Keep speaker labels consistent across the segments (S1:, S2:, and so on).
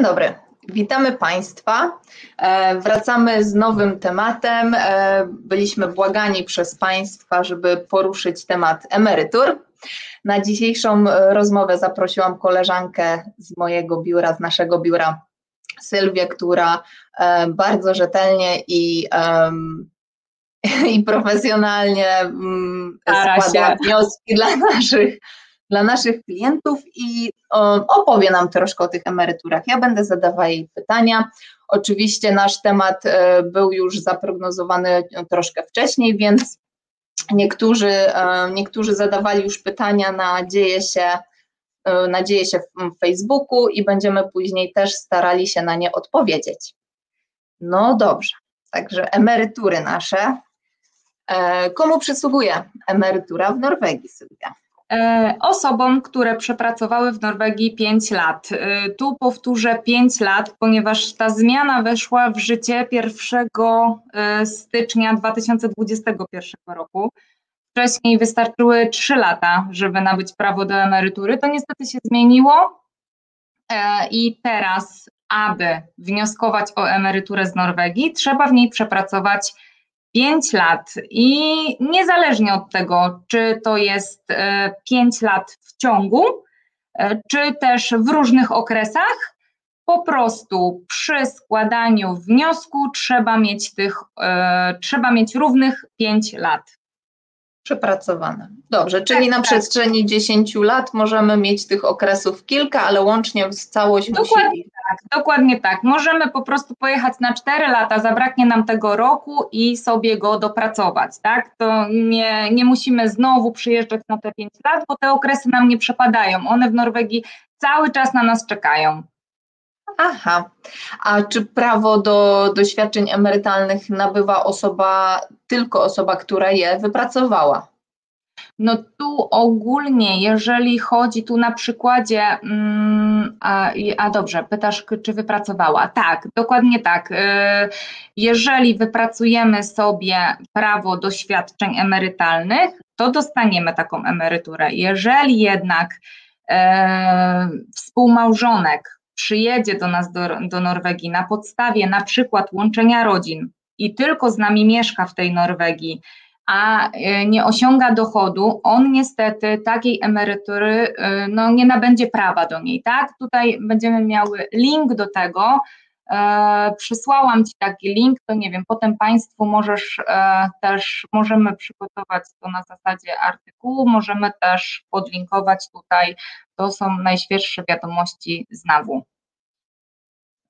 S1: Dzień dobry. Witamy Państwa. E, wracamy z nowym tematem. E, byliśmy błagani przez Państwa, żeby poruszyć temat emerytur. Na dzisiejszą e, rozmowę zaprosiłam koleżankę z mojego biura, z naszego biura, Sylwię, która bardzo rzetelnie i, i profesjonalnie mm, składa wnioski dla naszych dla naszych klientów i opowie nam troszkę o tych emeryturach. Ja będę zadawała jej pytania. Oczywiście nasz temat e, był już zaprognozowany troszkę wcześniej, więc niektórzy, e, niektórzy zadawali już pytania na dzieje się, e, na dzieje się w Facebooku i będziemy później też starali się na nie odpowiedzieć. No dobrze, także emerytury nasze. Komu przysługuje emerytura w Norwegii, Sylwia?
S2: E, osobom, które przepracowały w Norwegii 5 lat. E, tu powtórzę 5 lat, ponieważ ta zmiana weszła w życie 1 e, stycznia 2021 roku. Wcześniej wystarczyły 3 lata, żeby nabyć prawo do emerytury. To niestety się zmieniło i teraz, aby wnioskować o emeryturę z Norwegii, trzeba w niej przepracować 5 lat i niezależnie od tego, czy to jest 5 e, lat w ciągu, e, czy też w różnych okresach, po prostu przy składaniu wniosku trzeba mieć tych, e, trzeba mieć równych 5 lat
S1: przepracowane. Dobrze, czyli tak, na tak. przestrzeni 10 lat możemy mieć tych okresów kilka, ale łącznie z całość
S2: dokładnie musi... Tak, dokładnie tak. Możemy po prostu pojechać na 4 lata, zabraknie nam tego roku i sobie go dopracować, tak? To nie, nie musimy znowu przyjeżdżać na te 5 lat, bo te okresy nam nie przepadają. One w Norwegii cały czas na nas czekają.
S1: Aha. A czy prawo do, do świadczeń emerytalnych nabywa osoba, tylko osoba, która je wypracowała?
S2: No tu ogólnie, jeżeli chodzi tu na przykładzie, mm, a, a, dobrze, pytasz, czy wypracowała? Tak, dokładnie tak. Y, jeżeli wypracujemy sobie prawo do świadczeń emerytalnych, to dostaniemy taką emeryturę. Jeżeli jednak e, współmałżonek przyjedzie do nas do, do Norwegii na podstawie na przykład łączenia rodzin i tylko z nami mieszka w tej Norwegii, a e, nie osiąga dochodu, on niestety takiej emerytury e, no, nie nabędzie prawa do niej, tak? Tutaj będziemy miały link do tego, E, przysłałam Ci taki link, to nie wiem, potem Państwu możesz e, też, możemy przygotować to na zasadzie artykułu, możemy też podlinkować tutaj, to są najświeższe wiadomości z.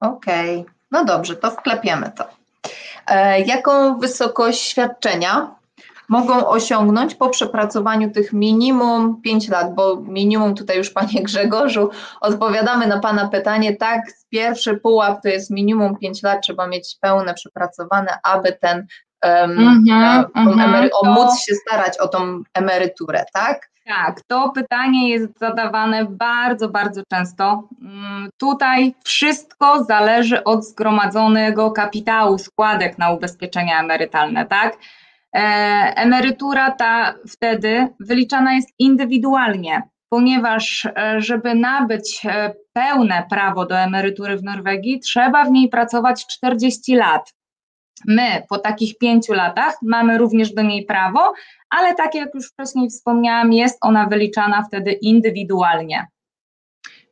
S1: Okej, okay. no dobrze, to wklepiemy to. E, jaką wysokość świadczenia mogą osiągnąć po przepracowaniu tych minimum 5 lat, bo minimum tutaj już Panie Grzegorzu, odpowiadamy na Pana pytanie, tak, pierwszy pułap to jest minimum 5 lat, trzeba mieć pełne przepracowane, aby ten um, mm-hmm, mm-hmm, to... móc się starać o tą emeryturę, tak?
S2: Tak, to pytanie jest zadawane bardzo, bardzo często. Mm, tutaj wszystko zależy od zgromadzonego kapitału składek na ubezpieczenia emerytalne, tak? E, emerytura ta wtedy wyliczana jest indywidualnie, ponieważ e, żeby nabyć e, pełne prawo do emerytury w Norwegii, trzeba w niej pracować 40 lat. My po takich pięciu latach mamy również do niej prawo, ale tak jak już wcześniej wspomniałam, jest ona wyliczana wtedy indywidualnie.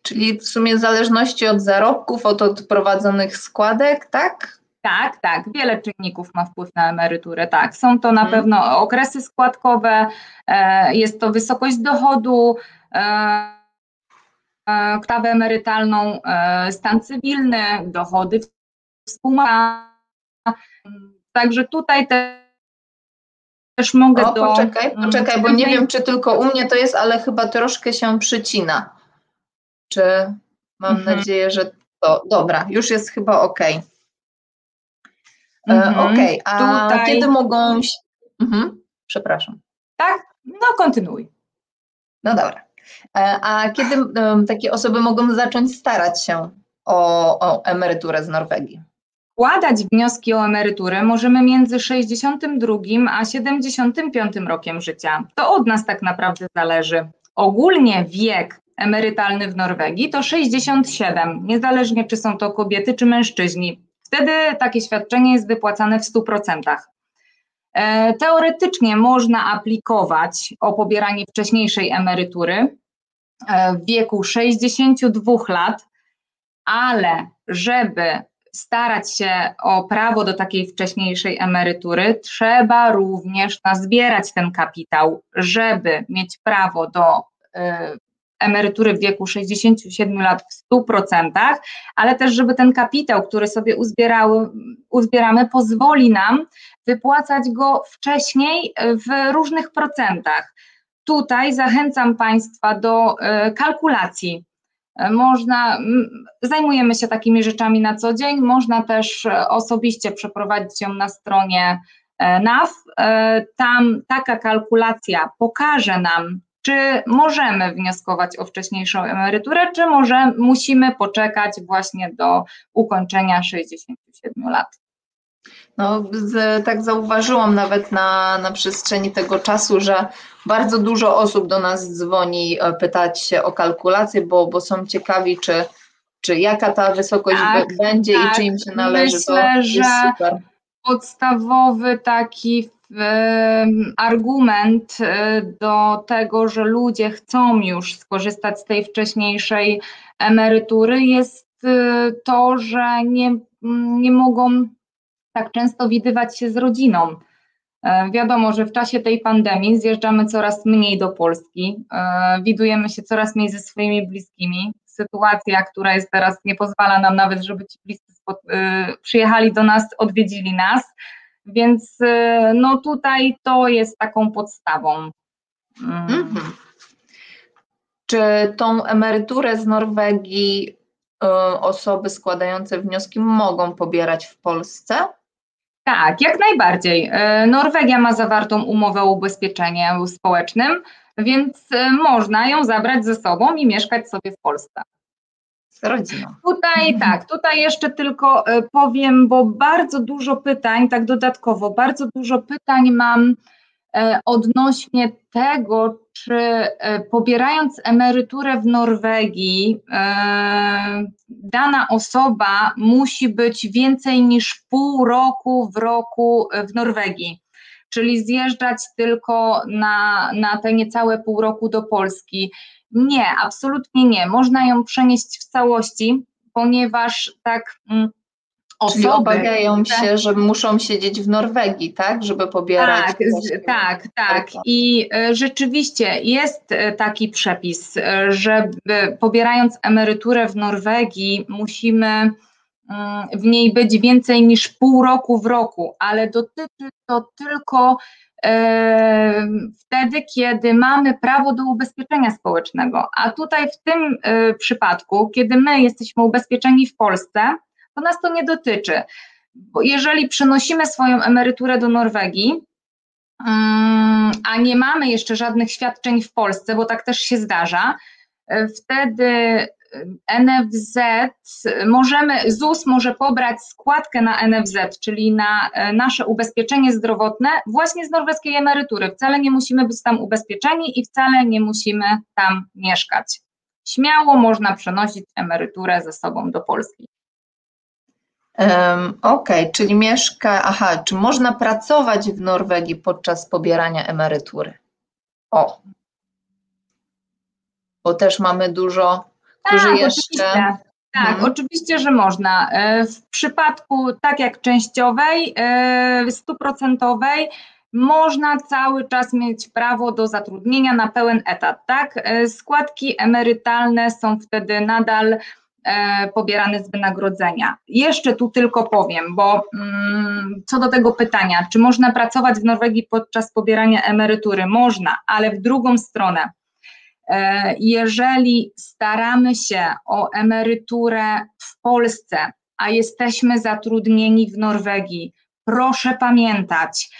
S1: Czyli w sumie w zależności od zarobków, od odprowadzonych składek, tak?
S2: Tak, tak, wiele czynników ma wpływ na emeryturę, tak. Są to na hmm. pewno okresy składkowe, e, jest to wysokość dochodu, e, e, ktawę emerytalną, stan cywilny, dochody współmałe. Także tutaj też mogę
S1: o, do... Poczekaj, poczekaj, bo nie wiem, czy tylko u mnie to jest, ale chyba troszkę się przycina. Czy mam mhm. nadzieję, że to... Dobra, już jest chyba ok. Mhm. Okej, okay. a Tutaj... kiedy mogą. Mhm. Przepraszam.
S2: Tak? No, kontynuuj.
S1: No dobra. E, a kiedy takie osoby mogą zacząć starać się o, o emeryturę z Norwegii?
S2: Składać wnioski o emeryturę możemy między 62 a 75 rokiem życia. To od nas tak naprawdę zależy. Ogólnie wiek emerytalny w Norwegii to 67, niezależnie czy są to kobiety czy mężczyźni. Wtedy takie świadczenie jest wypłacane w 100%. E, teoretycznie można aplikować o pobieranie wcześniejszej emerytury e, w wieku 62 lat, ale żeby starać się o prawo do takiej wcześniejszej emerytury, trzeba również nazbierać ten kapitał, żeby mieć prawo do e, emerytury w wieku 67 lat w 100%, ale też, żeby ten kapitał, który sobie uzbierały, uzbieramy, pozwoli nam wypłacać go wcześniej w różnych procentach. Tutaj zachęcam Państwa do e, kalkulacji. E, można, zajmujemy się takimi rzeczami na co dzień, można też e, osobiście przeprowadzić ją na stronie NAW. Tam taka kalkulacja pokaże nam, czy możemy wnioskować o wcześniejszą emeryturę, czy może musimy poczekać właśnie do ukończenia 67 lat.
S1: No, z, tak zauważyłam nawet na, na przestrzeni tego czasu, że bardzo dużo osób do nas dzwoni e, pytać się o kalkulację, bo, bo są ciekawi, czy, czy jaka ta wysokość tak, będzie tak. i czy im się należy.
S2: Myślę, to że super. podstawowy taki argument e, do tego, że ludzie chcą już skorzystać z tej wcześniejszej emerytury, jest e, to, że nie, nie mogą tak często widywać się z rodziną. E, wiadomo, że w czasie tej pandemii zjeżdżamy coraz mniej do Polski, widujemy się coraz mniej ze swoimi bliskimi. Sytuacja, która jest teraz, nie pozwala nam nawet, żeby ci bliscy przyjechali do nas, odwiedzili nas więc y, no tutaj to jest taką podstawą. Mhm.
S1: Czy tą emeryturę z Norwegii y, osoby składające wnioski mogą pobierać w Polsce?
S2: Tak, jak najbardziej. Y, Norwegia ma zawartą umowę o ubezpieczeniu społecznym, więc można ją zabrać ze sobą i mieszkać sobie w Polsce
S1: rodziną.
S2: Tutaj mhm. tak, tutaj jeszcze tylko e, powiem, bo bardzo dużo pytań, tak dodatkowo, bardzo dużo pytań mam e, odnośnie tego, czy e, pobierając emeryturę w Norwegii, dana osoba musi być więcej niż pół roku w roku w Norwegii czyli zjeżdżać tylko na, na te niecałe pół roku do Polski. Nie, absolutnie nie. Można ją przenieść w całości, ponieważ tak. Mm,
S1: Osoby, Czyli obawiają się, że muszą siedzieć w Norwegii, tak, żeby pobierać.
S2: Tak, tak, tak. I e, rzeczywiście jest e, taki przepis, e, że pobierając emeryturę w Norwegii musimy mm, w niej być więcej niż pół roku w roku, ale dotyczy to tylko wtedy, kiedy mamy prawo do ubezpieczenia społecznego. A tutaj w tym e, przypadku, kiedy my jesteśmy ubezpieczeni w Polsce, to nas to nie dotyczy. Bo jeżeli przenosimy swoją emeryturę do Norwegii, mm, a nie mamy jeszcze żadnych świadczeń w Polsce, bo tak też się zdarza, e, wtedy NFZ możemy, ZUS może pobrać składkę na NFZ, czyli na e, nasze ubezpieczenie zdrowotne właśnie z norweskiej emerytury. Wcale nie musimy być tam ubezpieczeni i wcale nie musimy tam mieszkać. Śmiało można przenosić emeryturę ze sobą do Polski.
S1: Um, Okej, okay, czyli mieszka, aha, czy można pracować w Norwegii podczas pobierania emerytury? O, bo też mamy dużo którzy tak, jeszcze. Oczywiście.
S2: Tak, mhm. oczywiście, że można. E, w przypadku tak jak częściowej, e, stuprocentowej, można cały czas mieć prawo do zatrudnienia na pełen etat, tak? E, składki emerytalne są wtedy nadal pobierane z wynagrodzenia. Jeszcze tu tylko powiem, bo mm, co do tego pytania, czy można pracować w Norwegii podczas pobierania emerytury? Można, ale w drugą stronę. E, jeżeli staramy się o emeryturę w Polsce, a jesteśmy zatrudnieni w Norwegii, proszę pamiętać,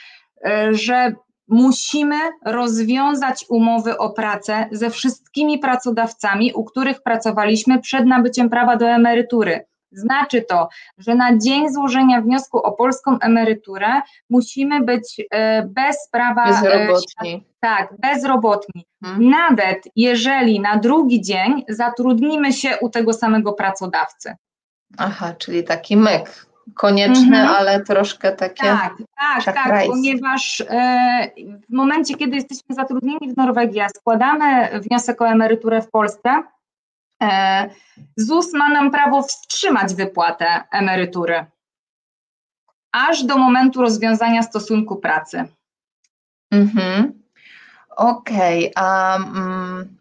S2: e, że musimy rozwiązać umowy o pracę ze wszystkimi pracodawcami, u których pracowaliśmy przed nabyciem prawa do emerytury. Znaczy to, że na dzień złożenia wniosku o polską emeryturę musimy być e, bez prawa. e,
S1: Bezrobotni.
S2: Tak, bezrobotni.
S1: Mhm.
S2: Nawet jeżeli na drugi dzień zatrudnimy się u tego samego pracodawcy.
S1: Aha, czyli taki myk. Konieczny,
S2: Mhm.
S1: ale troszkę takie.
S2: Tak, tak, tak, ponieważ e, w momencie, kiedy jesteśmy zatrudnieni w Norwegii, a składamy wniosek o emeryturę w Polsce, ZUS ma nam prawo wstrzymać wypłatę emerytury aż do momentu rozwiązania stosunku pracy.
S1: Mhm. Okej, a mm,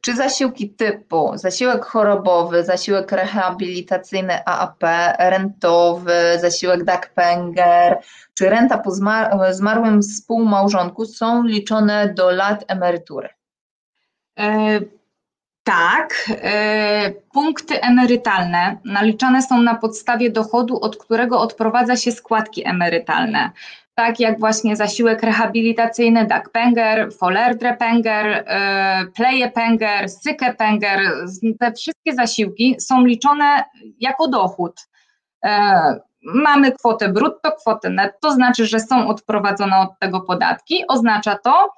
S1: czy zasiłki typu zasiłek chorobowy, zasiłek rehabilitacyjny AAP, rentowy, zasiłek Dagpenger, czy renta po zmar- zmarłym współmałżonku są liczone do lat emerytury?
S2: E, Tak, e, punkty emerytalne naliczane są na podstawie dochodu, od którego odprowadza się składki emerytalne. Tak jak właśnie zasiłek rehabilitacyjny, dagpenger, folerdrepenger, e, plejepenger, sykepenger, te wszystkie zasiłki są liczone jako dochód. E, Mamy kwotę brutto, kwotę netto, to znaczy, że są odprowadzone od tego podatki. Oznacza to,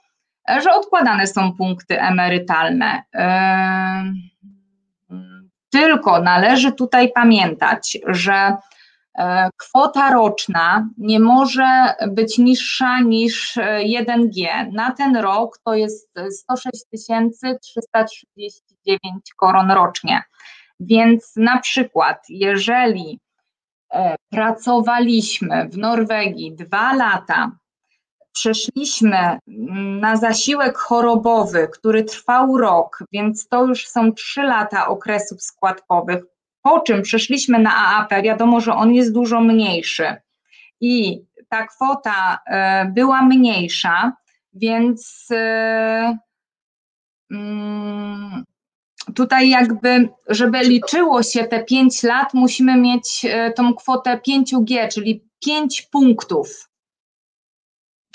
S2: że odkładane są punkty emerytalne. Ym, Tylko należy tutaj pamiętać, że e, kwota roczna nie może być niższa niż e, 1G. Na ten rok to jest 106 339 koron rocznie. Więc na przykład, jeżeli e, pracowaliśmy w Norwegii dwa lata, przeszliśmy mm, na zasiłek chorobowy, który trwał rok, więc to już są trzy lata okresów składkowych, po czym przeszliśmy na AAP, wiadomo, że on jest dużo mniejszy i ta kwota e, była mniejsza, więc e, mm, tutaj jakby, żeby liczyło się te 5 lat, musimy mieć e, tą kwotę 5G, czyli 5 punktów.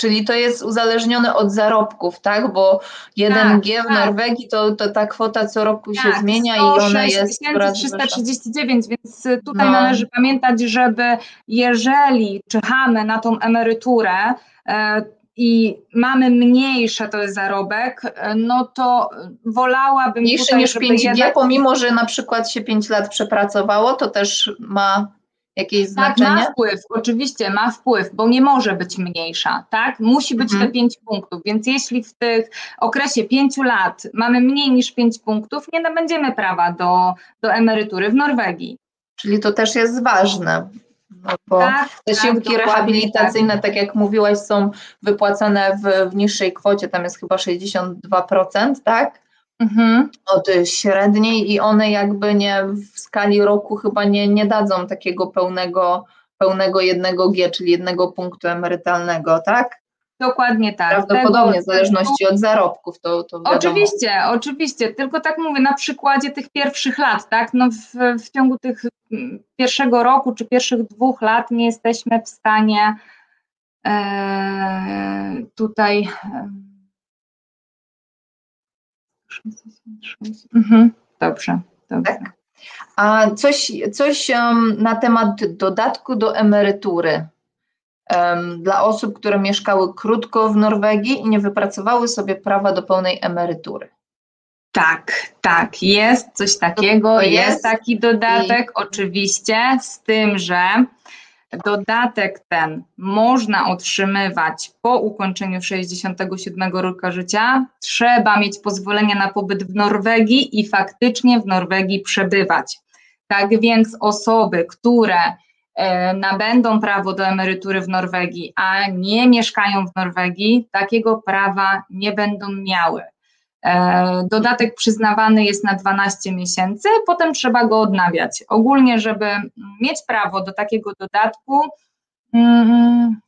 S1: Czyli to jest uzależnione od zarobków, tak? Bo 1G w
S2: tak.
S1: Norwegii to, to ta kwota co roku się
S2: Tak,
S1: zmienia i ona jest coraz wyższa.
S2: 339, więc tutaj
S1: No.
S2: należy pamiętać, żeby jeżeli czyhamy na tą emeryturę e, i mamy mniejsze to jest zarobek, e, no to wolałabym
S1: Mniejszy niż
S2: żeby
S1: 5G,
S2: jednak
S1: pomimo że na przykład się 5 lat przepracowało, to też ma jakieś
S2: Tak,
S1: znaczenie?
S2: ma wpływ, oczywiście ma wpływ, bo nie może być mniejsza, tak? Musi być
S1: Mhm.
S2: te 5 punktów, więc jeśli w tych okresie 5 lat mamy mniej niż 5 punktów, nie nabędziemy prawa do, do emerytury w Norwegii.
S1: Czyli to też jest ważne, no bo
S2: tak,
S1: zasiłki
S2: dokładnie
S1: rehabilitacyjne, tak. jak mówiłaś, są wypłacane w, w niższej kwocie, tam jest chyba 62%, tak?
S2: Mhm.
S1: Od średniej i one jakby nie w skali roku chyba nie, nie dadzą takiego pełnego, pełnego jednego G, czyli jednego punktu emerytalnego, tak?
S2: Dokładnie tak.
S1: Prawdopodobnie
S2: Tego-
S1: w zależności od zarobków, to, to wiadomo.
S2: Oczywiście, oczywiście, tylko tak mówię na przykładzie tych pierwszych lat, tak? No w, w ciągu tych mm, pierwszego roku czy pierwszych dwóch lat nie jesteśmy w stanie e, tutaj. Mhm, dobrze, dobrze.
S1: Tak. A coś, coś em, na temat dodatku do emerytury em, dla osób, które mieszkały krótko w Norwegii i nie wypracowały sobie prawa do pełnej emerytury.
S2: Tak, tak, jest coś takiego, jest,
S1: jest
S2: taki dodatek, oczywiście, z tym, że dodatek ten można otrzymywać po ukończeniu 67 roku życia. Trzeba mieć pozwolenie na pobyt w Norwegii i faktycznie w Norwegii przebywać. Tak więc osoby, które e, nabędą prawo do emerytury w Norwegii, a nie mieszkają w Norwegii, takiego prawa nie będą miały. E, Dodatek przyznawany jest na 12 miesięcy, potem trzeba go odnawiać. Ogólnie, żeby mieć prawo do takiego dodatku, mm,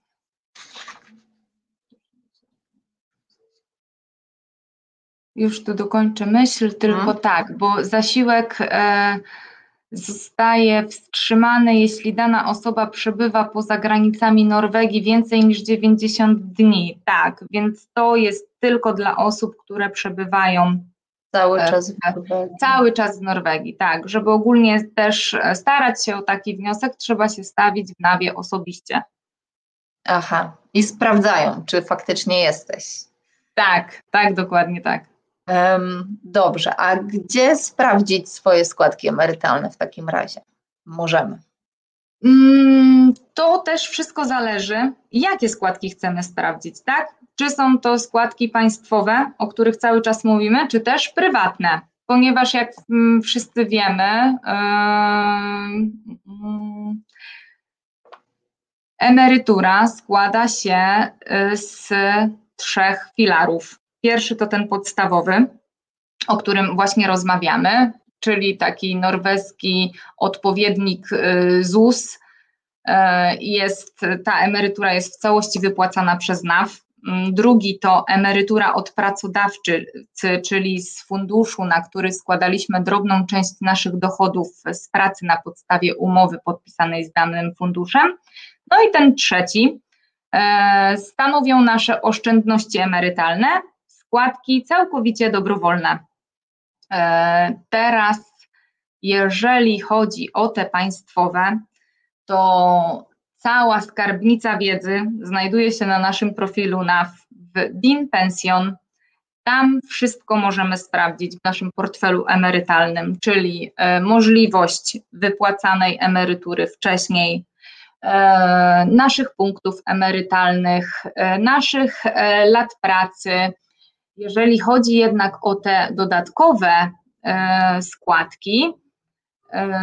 S2: już tu dokończę myśl, tylko
S1: Mhm.
S2: tak, bo zasiłek e, zostaje wstrzymany, jeśli dana osoba przebywa poza granicami Norwegii więcej niż 90 dni. Tak, więc to jest tylko dla osób, które przebywają
S1: Cały
S2: E,
S1: czas w Norwegii.
S2: Cały czas w Norwegii, tak. Żeby ogólnie też e, starać się o taki wniosek, trzeba się stawić w nawie osobiście.
S1: Aha. I sprawdzają, czy faktycznie jesteś.
S2: Tak, tak, dokładnie tak.
S1: Dobrze, a gdzie sprawdzić swoje składki emerytalne w takim razie? Możemy.
S2: Mm, To też wszystko zależy, jakie składki chcemy sprawdzić, tak? Czy są to składki państwowe, o których cały czas mówimy, czy też prywatne? Ponieważ jak mm, wszyscy wiemy, mm, emerytura składa się y, z trzech filarów. Pierwszy to ten podstawowy, o którym właśnie rozmawiamy, czyli taki norweski odpowiednik y, ZUS. Y, Jest, ta emerytura jest w całości wypłacana przez NAW. Mm, Drugi to emerytura od pracodawcy, czyli z funduszu, na który składaliśmy drobną część naszych dochodów z pracy na podstawie umowy podpisanej z danym funduszem. No i ten trzeci e, stanowią nasze oszczędności emerytalne, składki całkowicie dobrowolne. E, Teraz, jeżeli chodzi o te państwowe, to cała skarbnica wiedzy znajduje się na naszym profilu na w DIN Pension. Tam wszystko możemy sprawdzić w naszym portfelu emerytalnym, czyli e, możliwość wypłacanej emerytury wcześniej, e, naszych punktów emerytalnych, naszych lat pracy. Jeżeli chodzi jednak o te dodatkowe e, składki, e,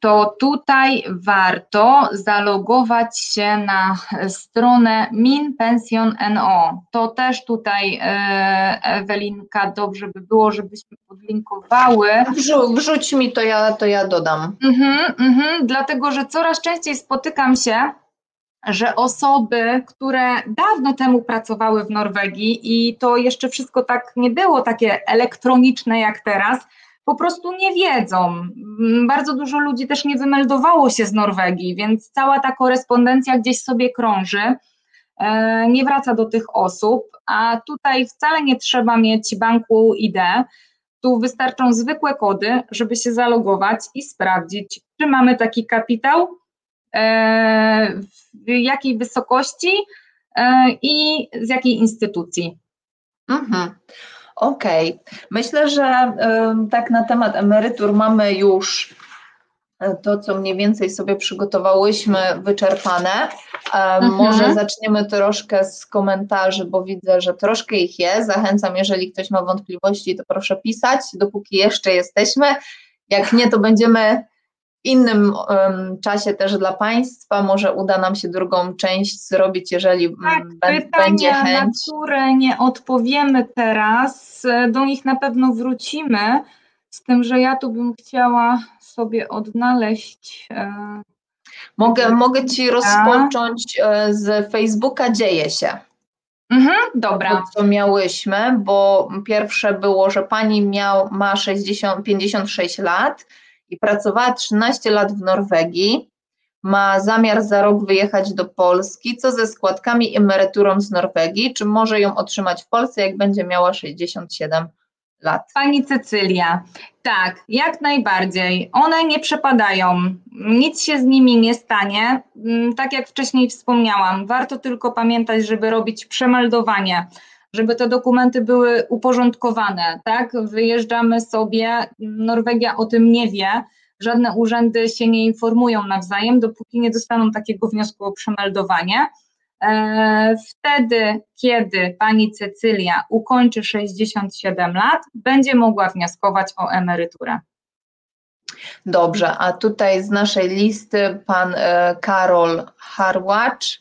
S2: to tutaj warto zalogować się na stronę Min Pension NO. To też tutaj e, Ewelinka, dobrze by było, żebyśmy podlinkowały.
S1: Wrzu, wrzuć mi, to ja, to ja dodam.
S2: Mhm, mhm, dlatego, że coraz częściej spotykam się, że osoby, które dawno temu pracowały w Norwegii i to jeszcze wszystko tak nie było takie elektroniczne jak teraz, po prostu nie wiedzą. Mm, Bardzo dużo ludzi też nie wymeldowało się z Norwegii, więc cała ta korespondencja gdzieś sobie krąży, e, nie wraca do tych osób, a tutaj wcale nie trzeba mieć banku ID. Tu wystarczą zwykłe kody, żeby się zalogować i sprawdzić, czy mamy taki kapitał, w jakiej wysokości e, i z jakiej instytucji.
S1: Mhm. Okej. Myślę, że tak na temat emerytur mamy już e, to, co mniej więcej sobie przygotowałyśmy, wyczerpane.
S2: Mhm.
S1: Może zaczniemy troszkę z komentarzy, bo widzę, że troszkę ich jest. Zachęcam, jeżeli ktoś ma wątpliwości, to proszę pisać, dopóki jeszcze jesteśmy. Jak nie, to będziemy innym em, czasie też dla Państwa. Może uda nam się drugą część zrobić, jeżeli mm,
S2: Tak,
S1: bę- będzie
S2: pytania, na
S1: chęć.
S2: które nie odpowiemy teraz, e, do nich na pewno wrócimy, z tym, że ja tu bym chciała sobie odnaleźć. e,
S1: Mogę, mogę Ci rozpocząć e, z Facebooka Dzieje się,
S2: Mhm, dobra,
S1: to co miałyśmy, bo pierwsze było, że Pani miał, ma 60, 56 lat i pracowała 13 lat w Norwegii, ma zamiar za rok wyjechać do Polski, co ze składkami i emeryturą z Norwegii, czy może ją otrzymać w Polsce, jak będzie miała 67 lat?
S2: Pani Cecylia, tak, jak najbardziej. One nie przepadają, nic się z nimi nie stanie. Mm, Tak jak wcześniej wspomniałam, warto tylko pamiętać, żeby robić przemeldowanie, żeby te dokumenty były uporządkowane, tak? Wyjeżdżamy sobie, Norwegia o tym nie wie, żadne urzędy się nie informują nawzajem, dopóki nie dostaną takiego wniosku o przemeldowanie. E, Wtedy, kiedy pani Cecylia ukończy 67 lat, będzie mogła wnioskować o emeryturę.
S1: Dobrze, a tutaj z naszej listy pan e, Karol Harłacz.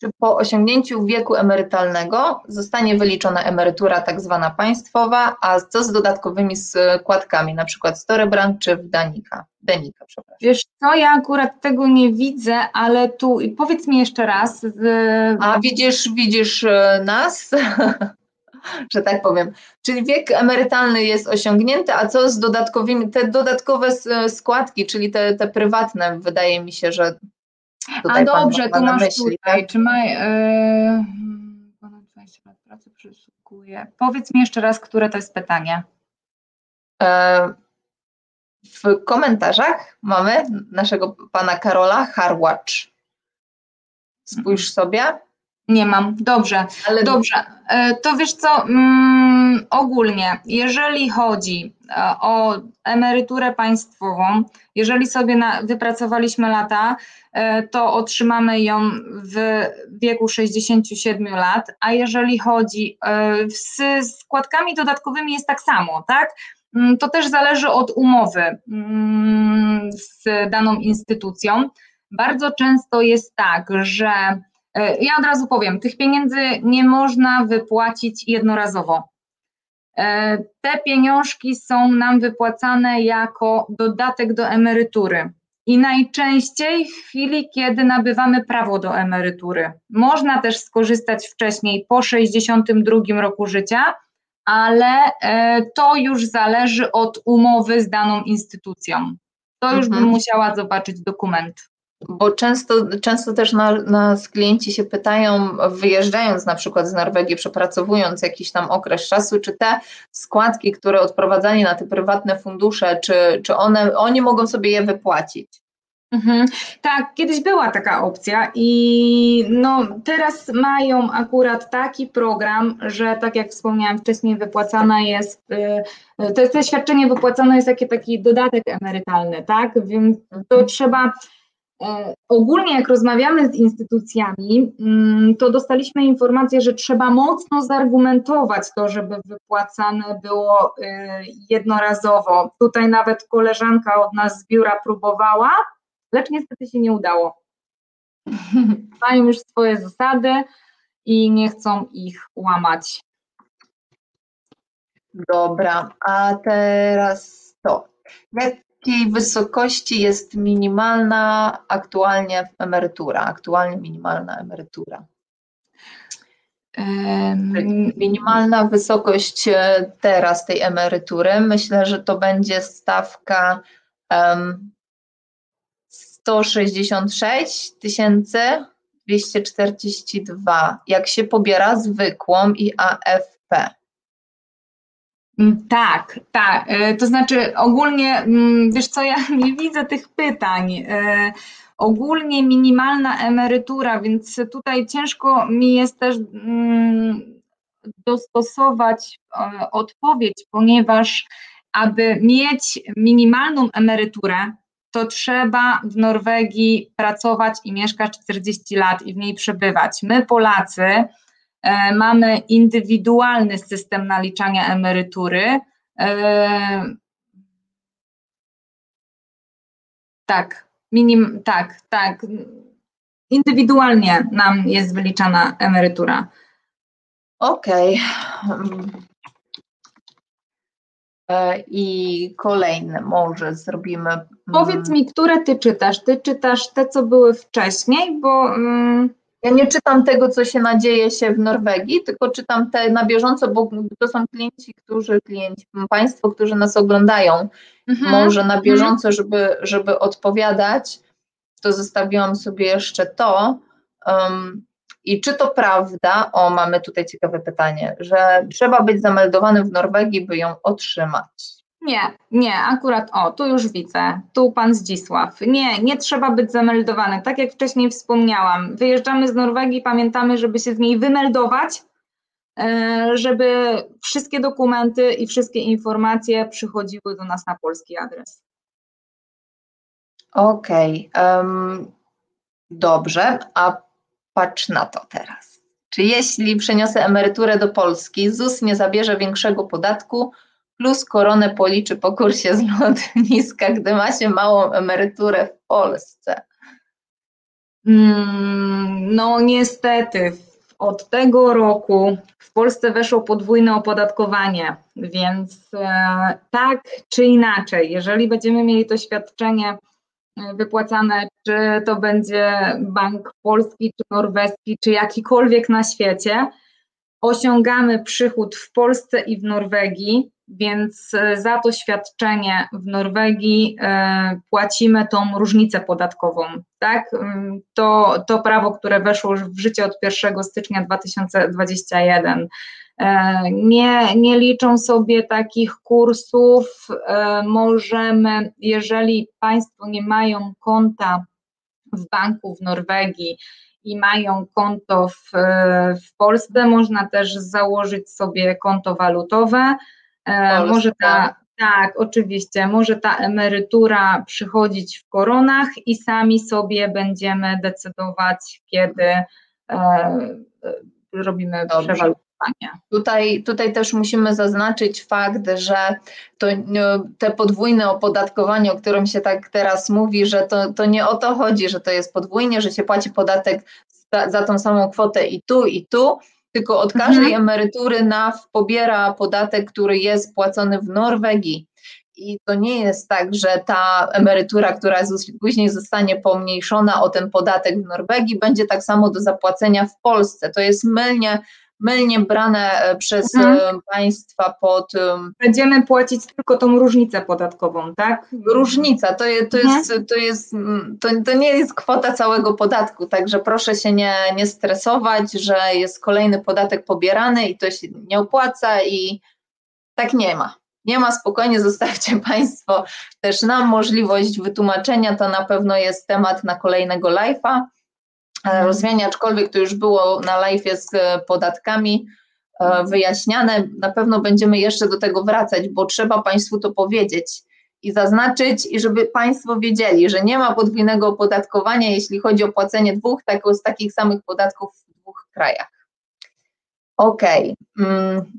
S1: Czy po osiągnięciu wieku emerytalnego zostanie wyliczona emerytura tak zwana państwowa, a co z dodatkowymi składkami, na przykład Storebrand czy w Danika? Denika, przepraszam.
S2: Wiesz co, ja akurat tego nie widzę, ale tu powiedz mi jeszcze raz. z-
S1: A widzisz, widzisz e, nas, że tak powiem. Czyli wiek emerytalny jest osiągnięty, a co z dodatkowymi, te dodatkowe składki, czyli te, te prywatne, wydaje mi się, że tutaj
S2: A
S1: pan
S2: dobrze,
S1: ma
S2: tu masz
S1: myśli,
S2: tutaj,
S1: tak?
S2: czy ma e, ponad 20 lat pracy przysługuje. Powiedz mi jeszcze raz, które to jest pytanie.
S1: E, w komentarzach mamy naszego pana Karola Harwacz. Spójrz sobie.
S2: Nie mam. Dobrze.
S1: Ale
S2: Dobrze. E, To wiesz co, mm, ogólnie, jeżeli chodzi e, o emeryturę państwową, jeżeli sobie na, wypracowaliśmy lata, e, to otrzymamy ją w wieku 67 lat, a jeżeli chodzi z składkami dodatkowymi jest tak samo, tak? Mm, To też zależy od umowy mm, z daną instytucją. Bardzo często jest tak, że Ja od razu powiem, tych pieniędzy nie można wypłacić jednorazowo. E, Te pieniążki są nam wypłacane jako dodatek do emerytury i najczęściej w chwili, kiedy nabywamy prawo do emerytury. Można też skorzystać wcześniej po 62 roku życia, ale e, to już zależy od umowy z daną instytucją. To już
S1: Mhm.
S2: bym musiała zobaczyć dokument.
S1: Bo często, często też na, nas klienci się pytają, wyjeżdżając na przykład z Norwegii, przepracowując jakiś tam okres czasu, czy te składki, które odprowadzani na te prywatne fundusze, czy, czy one, oni mogą sobie je wypłacić.
S2: Mhm. Tak, kiedyś była taka opcja i no teraz mają akurat taki program, że tak jak wspomniałam wcześniej, wypłacana jest, y, y, to, to świadczenie wypłacane jest taki, taki dodatek emerytalny, tak? Więc to
S1: Mhm.
S2: trzeba ogólnie jak rozmawiamy z instytucjami, mm, to dostaliśmy informację, że trzeba mocno zargumentować to, żeby wypłacane było y, jednorazowo. Tutaj nawet koleżanka od nas z biura próbowała, lecz niestety się nie udało. Mają już swoje zasady i nie chcą ich łamać.
S1: Dobra, a teraz to. Jakiej wysokości jest minimalna aktualnie emerytura? Aktualnie minimalna emerytura.
S2: Em,
S1: Minimalna wysokość e, teraz tej emerytury, myślę, że to będzie stawka em, 166 242, jak się pobiera zwykłą i AFP.
S2: Mm, Tak, tak. e, To znaczy ogólnie, mm, wiesz co, ja nie widzę tych pytań. E, Ogólnie minimalna emerytura, więc tutaj ciężko mi jest też mm, dostosować e, odpowiedź, ponieważ aby mieć minimalną emeryturę, to trzeba w Norwegii pracować i mieszkać 40 lat i w niej przebywać. My, Polacy, mamy indywidualny system naliczania emerytury. E, tak, minim, tak, tak. Indywidualnie nam jest wyliczana emerytura.
S1: Okej. Mm. E, I kolejne może zrobimy. mm,
S2: Powiedz mi, które ty czytasz? Ty czytasz te, co były wcześniej, bo mm,
S1: Ja nie czytam tego, co się nadzieje się w Norwegii, tylko czytam te na bieżąco, bo to są klienci, którzy, klienci, Państwo, którzy nas oglądają.
S2: mhm,
S1: Może na bieżąco, żeby, żeby odpowiadać, to zostawiłam sobie jeszcze to. Um, I czy to prawda, o mamy tutaj ciekawe pytanie, że trzeba być zameldowanym w Norwegii, by ją otrzymać?
S2: Nie, nie, akurat o, tu już widzę, tu pan Zdzisław. Nie, nie trzeba być zameldowany. Tak jak wcześniej wspomniałam, wyjeżdżamy z Norwegii, pamiętamy, żeby się z niej wymeldować, e, żeby wszystkie dokumenty i wszystkie informacje przychodziły do nas na polski adres.
S1: Okej, em, dobrze, a patrz na to teraz. Czy jeśli przeniosę emeryturę do Polski, ZUS nie zabierze większego podatku, plus koronę policzy po kursie z lotniska, gdy ma się małą emeryturę w Polsce?
S2: Mm, No niestety, od tego roku w Polsce weszło podwójne opodatkowanie, więc e, tak czy inaczej, jeżeli będziemy mieli to świadczenie e, wypłacane, czy to będzie Bank Polski, czy Norweski, czy jakikolwiek na świecie, osiągamy przychód w Polsce i w Norwegii, więc e, za to świadczenie w Norwegii e, płacimy tą różnicę podatkową. Tak? Ym, To, to prawo, które weszło już w życie od 1 stycznia 2021. E, nie, nie liczą sobie takich kursów. Możemy, jeżeli Państwo nie mają konta w banku w Norwegii i mają konto w, w Polsce, można też założyć sobie konto walutowe. E, Polska. Może ta, tak, oczywiście, może ta emerytura przychodzić w koronach i sami sobie będziemy decydować, kiedy robimy Dobrze.
S1: Tutaj, tutaj też musimy zaznaczyć fakt, że to, te podwójne opodatkowanie, o którym się tak teraz mówi, że to, to nie o to chodzi, że to jest podwójnie, że się płaci podatek za, za tą samą kwotę i tu, i tu, tylko od każdej mhm. emerytury NAW pobiera podatek, który jest płacony w Norwegii. I to nie jest tak, że ta emerytura, która później zostanie pomniejszona o ten podatek w Norwegii, będzie tak samo do zapłacenia w Polsce. To jest mylnie mylnie brane e, przez mhm. E, państwa pod.
S2: Będziemy płacić tylko tą różnicę podatkową, tak?
S1: Różnica to, je, to, mhm. jest, to, jest, to, to nie jest kwota całego podatku, także proszę się nie, nie stresować, że jest kolejny podatek pobierany i to się nie opłaca i tak nie ma. Nie ma, spokojnie zostawcie Państwo też nam możliwość wytłumaczenia, to na pewno jest temat na kolejnego live'a. E, rozwianie, aczkolwiek to już było na live z e, podatkami e, wyjaśniane. Na pewno będziemy jeszcze do tego wracać, bo trzeba Państwu to powiedzieć i zaznaczyć, i żeby Państwo wiedzieli, że nie ma podwójnego opodatkowania, jeśli chodzi o płacenie dwóch tak, z takich samych podatków w dwóch krajach. OK. Mm,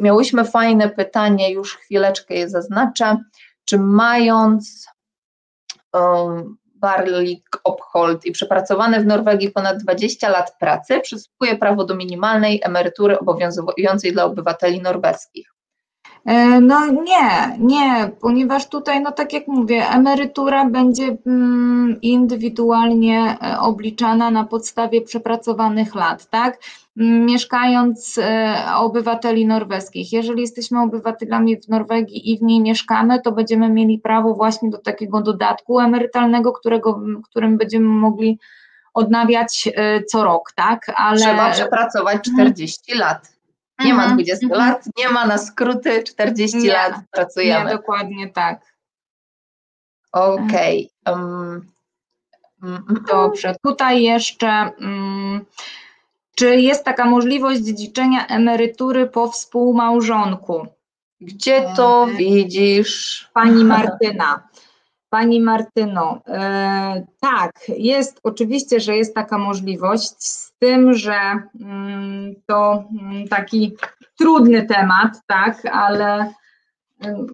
S1: miałyśmy fajne pytanie, już chwileczkę je zaznaczę. Czy mając Barlik Ophold i przepracowany w Norwegii ponad 20 lat pracy, przysługuje prawo do minimalnej emerytury obowiązującej dla obywateli norweskich.
S2: E, no nie, nie, ponieważ tutaj, no tak jak mówię, emerytura będzie mm, indywidualnie e, obliczana na podstawie przepracowanych lat, tak? Mieszkając e, obywateli norweskich. Jeżeli jesteśmy obywatelami w Norwegii i w niej mieszkamy, to będziemy mieli prawo właśnie do takiego dodatku emerytalnego, którego, którym będziemy mogli odnawiać co rok, tak?
S1: Ale... Trzeba przepracować 40 lat. Nie ma 20 mhm, lat, nie ma na skróty, 40 nie, lat pracujemy.
S2: Nie, dokładnie tak.
S1: Okej. Okay. Um,
S2: mm, mm. Dobrze, tutaj jeszcze. Um, czy jest taka możliwość dziedziczenia emerytury po współmałżonku?
S1: Gdzie to e, widzisz?
S2: Pani Martyna. Pani Martyno, e, tak, jest oczywiście, że jest taka możliwość, z tym, że mm, to mm, taki trudny temat, tak, ale,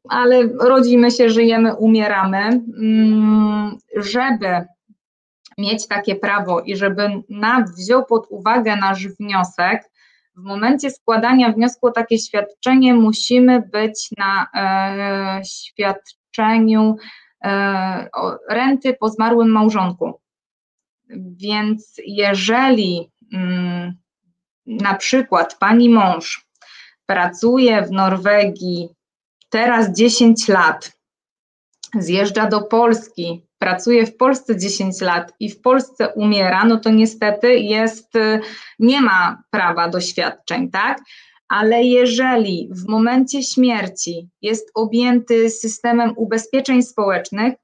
S2: ale rodzimy się, żyjemy, umieramy. Mm, żeby mieć takie prawo i żeby NAW wziął pod uwagę nasz wniosek, w momencie składania wniosku o takie świadczenie musimy być na e, świadczeniu renty po zmarłym małżonku. Więc jeżeli mm, na przykład pani mąż pracuje w Norwegii teraz 10 lat, zjeżdża do Polski, pracuje w Polsce 10 lat i w Polsce umiera, no to niestety jest, nie ma prawa do świadczeń, tak? Ale jeżeli w momencie śmierci jest objęty systemem ubezpieczeń społecznych,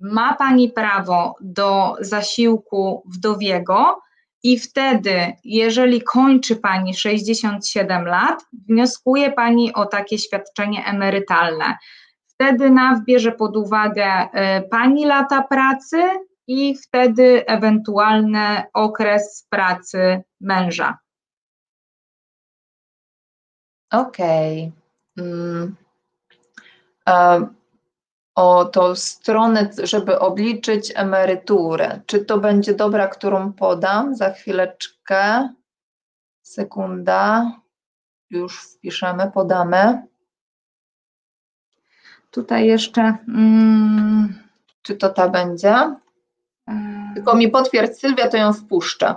S2: ma Pani prawo do zasiłku wdowiego i wtedy, jeżeli kończy Pani 67 lat, wnioskuje Pani o takie świadczenie emerytalne. Wtedy NAW bierze pod uwagę y, Pani lata pracy i wtedy ewentualny okres pracy męża.
S1: Okej. Mm. O tą stronę, żeby obliczyć emeryturę. Czy to będzie dobra, którą podam? Za chwileczkę. Sekunda. Już wpiszemy, podamy.
S2: Tutaj jeszcze. Mm,
S1: Czy to ta będzie? Tylko mi potwierdź Sylwia, to ją wpuszczę.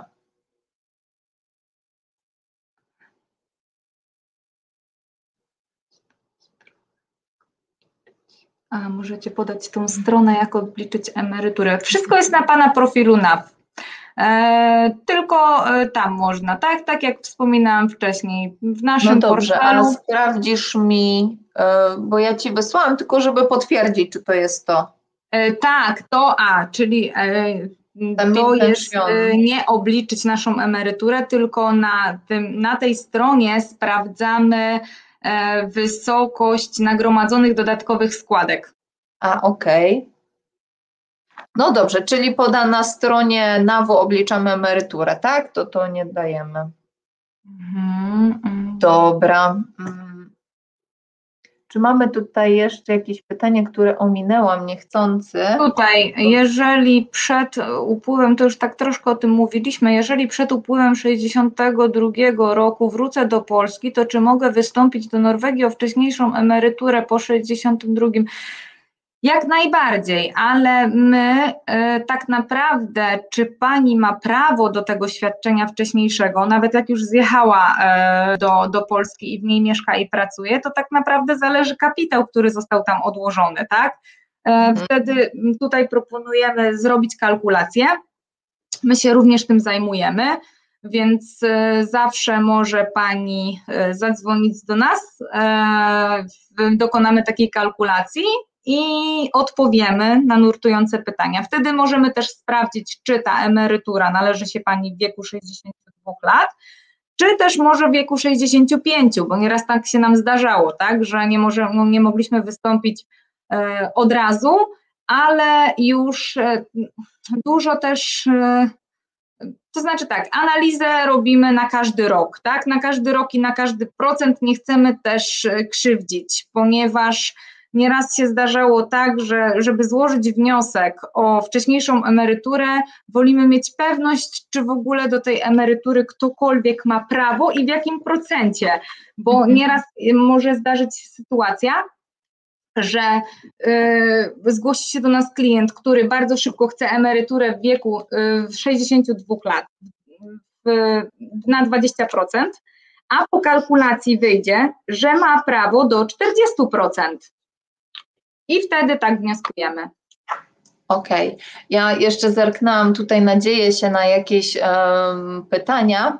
S2: A możecie podać tą stronę, jak odliczyć emeryturę. Wszystko jest na Pana profilu NAW. E, tylko e, tam można, tak? Tak jak wspominałam wcześniej, w naszym
S1: No dobrze,
S2: portalu.
S1: ale sprawdzisz mi, e, bo ja Ci wysłałam, tylko żeby potwierdzić, czy to jest to.
S2: E, Tak, to A, czyli e, to jest e, nie obliczyć naszą emeryturę, tylko na, tym, na tej stronie sprawdzamy wysokość nagromadzonych dodatkowych składek.
S1: A, okej. No dobrze, czyli poda na stronie NAWO obliczamy emeryturę, tak? To to nie dajemy.
S2: Mhm, mm.
S1: Dobra. Czy mamy tutaj jeszcze jakieś pytanie, które ominęłam niechcący?
S2: Tutaj, jeżeli przed upływem, to już tak troszkę o tym mówiliśmy, jeżeli przed upływem 62 roku wrócę do Polski, to czy mogę wystąpić do Norwegii o wcześniejszą emeryturę po 62? Jak najbardziej, ale my e, tak naprawdę, czy pani ma prawo do tego świadczenia wcześniejszego, nawet jak już zjechała e, do, do Polski i w niej mieszka i pracuje, to tak naprawdę zależy kapitał, który został tam odłożony, tak? E,
S1: Mhm.
S2: Wtedy tutaj proponujemy zrobić kalkulację. My się również tym zajmujemy, więc zawsze może Pani zadzwonić do nas, dokonamy takiej kalkulacji i odpowiemy na nurtujące pytania. Wtedy możemy też sprawdzić, czy ta emerytura należy się Pani w wieku 62 lat, czy też może w wieku 65, bo nieraz tak się nam zdarzało, tak, że nie, może, no, nie mogliśmy wystąpić e, od razu, ale już e, dużo też, e, to znaczy tak, analizę robimy na każdy rok, tak, na każdy rok i na każdy procent nie chcemy też krzywdzić, ponieważ nieraz się zdarzało tak, że żeby złożyć wniosek o wcześniejszą emeryturę, wolimy mieć pewność, czy w ogóle do tej emerytury ktokolwiek ma prawo i w jakim procencie, bo
S1: Mhm.
S2: nieraz może zdarzyć się sytuacja, że y, zgłosi się do nas klient, który bardzo szybko chce emeryturę w wieku y, 62 lat w, na 20%, a po kalkulacji wyjdzie, że ma prawo do 40%. I wtedy tak wnioskujemy.
S1: Okej. Ja jeszcze zerknęłam tutaj, nadzieję się na jakieś em, pytania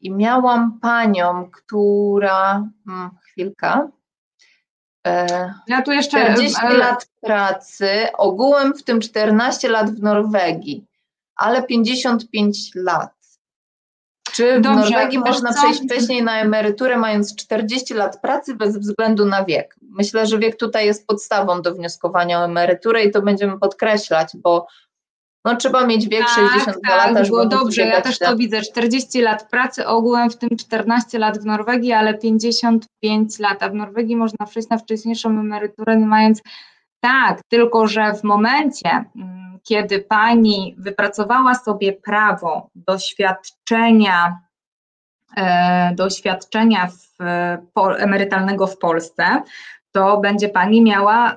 S1: i miałam panią, która. Mm, chwilka. E,
S2: Ja tu jeszcze.
S1: 40
S2: e,
S1: lat pracy, ogółem w tym 14 lat w Norwegii, ale 55 lat. Czy w Norwegii można
S2: co?
S1: przejść wcześniej na emeryturę, mając 40 lat pracy bez względu na wiek? Myślę, że wiek tutaj jest podstawą do wnioskowania o emeryturę i to będziemy podkreślać, bo no, trzeba mieć wiek 62 lata, żeby móc
S2: dobrze, ja też to widzę. 40 lat pracy, ogółem w tym 14 lat w Norwegii, ale 55 lat, a w Norwegii można przejść na wcześniejszą emeryturę, mając. Tak, tylko że w momencie, mm, kiedy pani wypracowała sobie prawo do świadczenia, e, emerytalnego w Polsce, to będzie Pani miała y,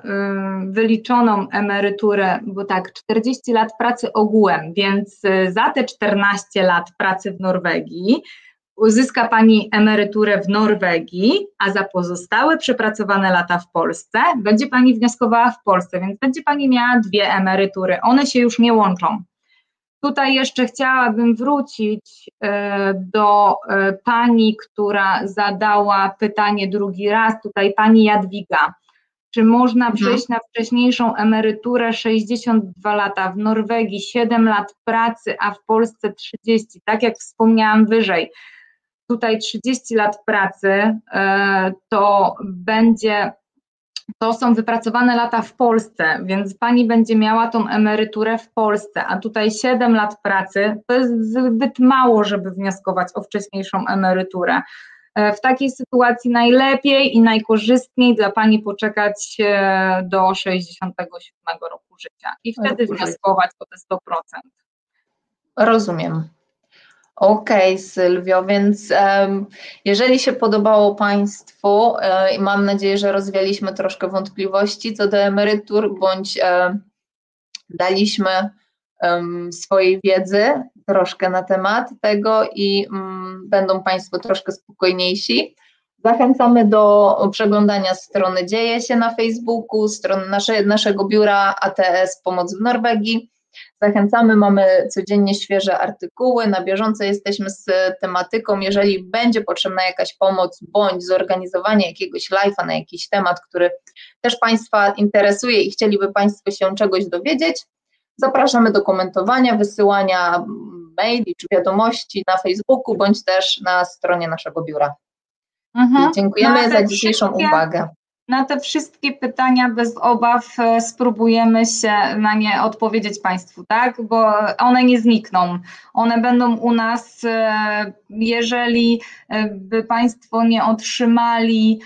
S2: wyliczoną emeryturę, bo tak, 40 lat pracy ogółem, więc y, za te 14 lat pracy w Norwegii uzyska Pani emeryturę w Norwegii, a za pozostałe przepracowane lata w Polsce będzie Pani wnioskowała w Polsce, więc będzie Pani miała dwie emerytury. One się już nie łączą. Tutaj jeszcze chciałabym wrócić e, do e, pani, która zadała pytanie drugi raz, tutaj pani Jadwiga. Czy można
S1: Mhm.
S2: przejść na wcześniejszą emeryturę 62 lata w Norwegii, 7 lat pracy, a w Polsce 30? Tak jak wspomniałam wyżej, tutaj 30 lat pracy e, to będzie to są wypracowane lata w Polsce, więc pani będzie miała tą emeryturę w Polsce, a tutaj 7 lat pracy to jest zbyt mało, żeby wnioskować o wcześniejszą emeryturę. E, W takiej sytuacji najlepiej i najkorzystniej dla pani poczekać e, do 67 roku życia i wtedy wnioskować o te 100%.
S1: Rozumiem. Okej, Sylwio, więc em, jeżeli się podobało Państwu e, i mam nadzieję, że rozwialiśmy troszkę wątpliwości co do emerytur, bądź e, daliśmy swojej wiedzy troszkę na temat tego i mm, będą Państwo troszkę spokojniejsi. Zachęcamy do przeglądania strony Dzieje się na Facebooku, strony nasze, naszego biura ATS Pomoc w Norwegii Zachęcamy, mamy codziennie świeże artykuły, na bieżąco jesteśmy z tematyką. Jeżeli będzie potrzebna jakaś pomoc bądź zorganizowanie jakiegoś live'a na jakiś temat, który też Państwa interesuje i chcieliby Państwo się czegoś dowiedzieć, zapraszamy do komentowania, wysyłania maili czy wiadomości na Facebooku bądź też na stronie naszego biura.
S2: Mhm.
S1: Dziękujemy za dzisiejszą uwagę.
S2: Na te wszystkie pytania bez obaw e, spróbujemy się na nie odpowiedzieć Państwu, tak? Bo one nie znikną. One będą u nas, e, jeżeli e, by Państwo nie otrzymali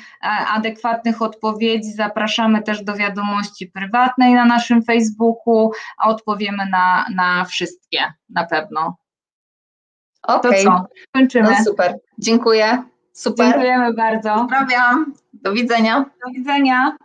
S2: adekwatnych odpowiedzi, zapraszamy też do wiadomości prywatnej na naszym Facebooku, a odpowiemy na, na wszystkie na pewno. To
S1: Okej,
S2: co? Kończymy.
S1: no super. Dziękuję. Super.
S2: Dziękujemy bardzo.
S1: Pozdrawiam. Do widzenia.
S2: Do widzenia.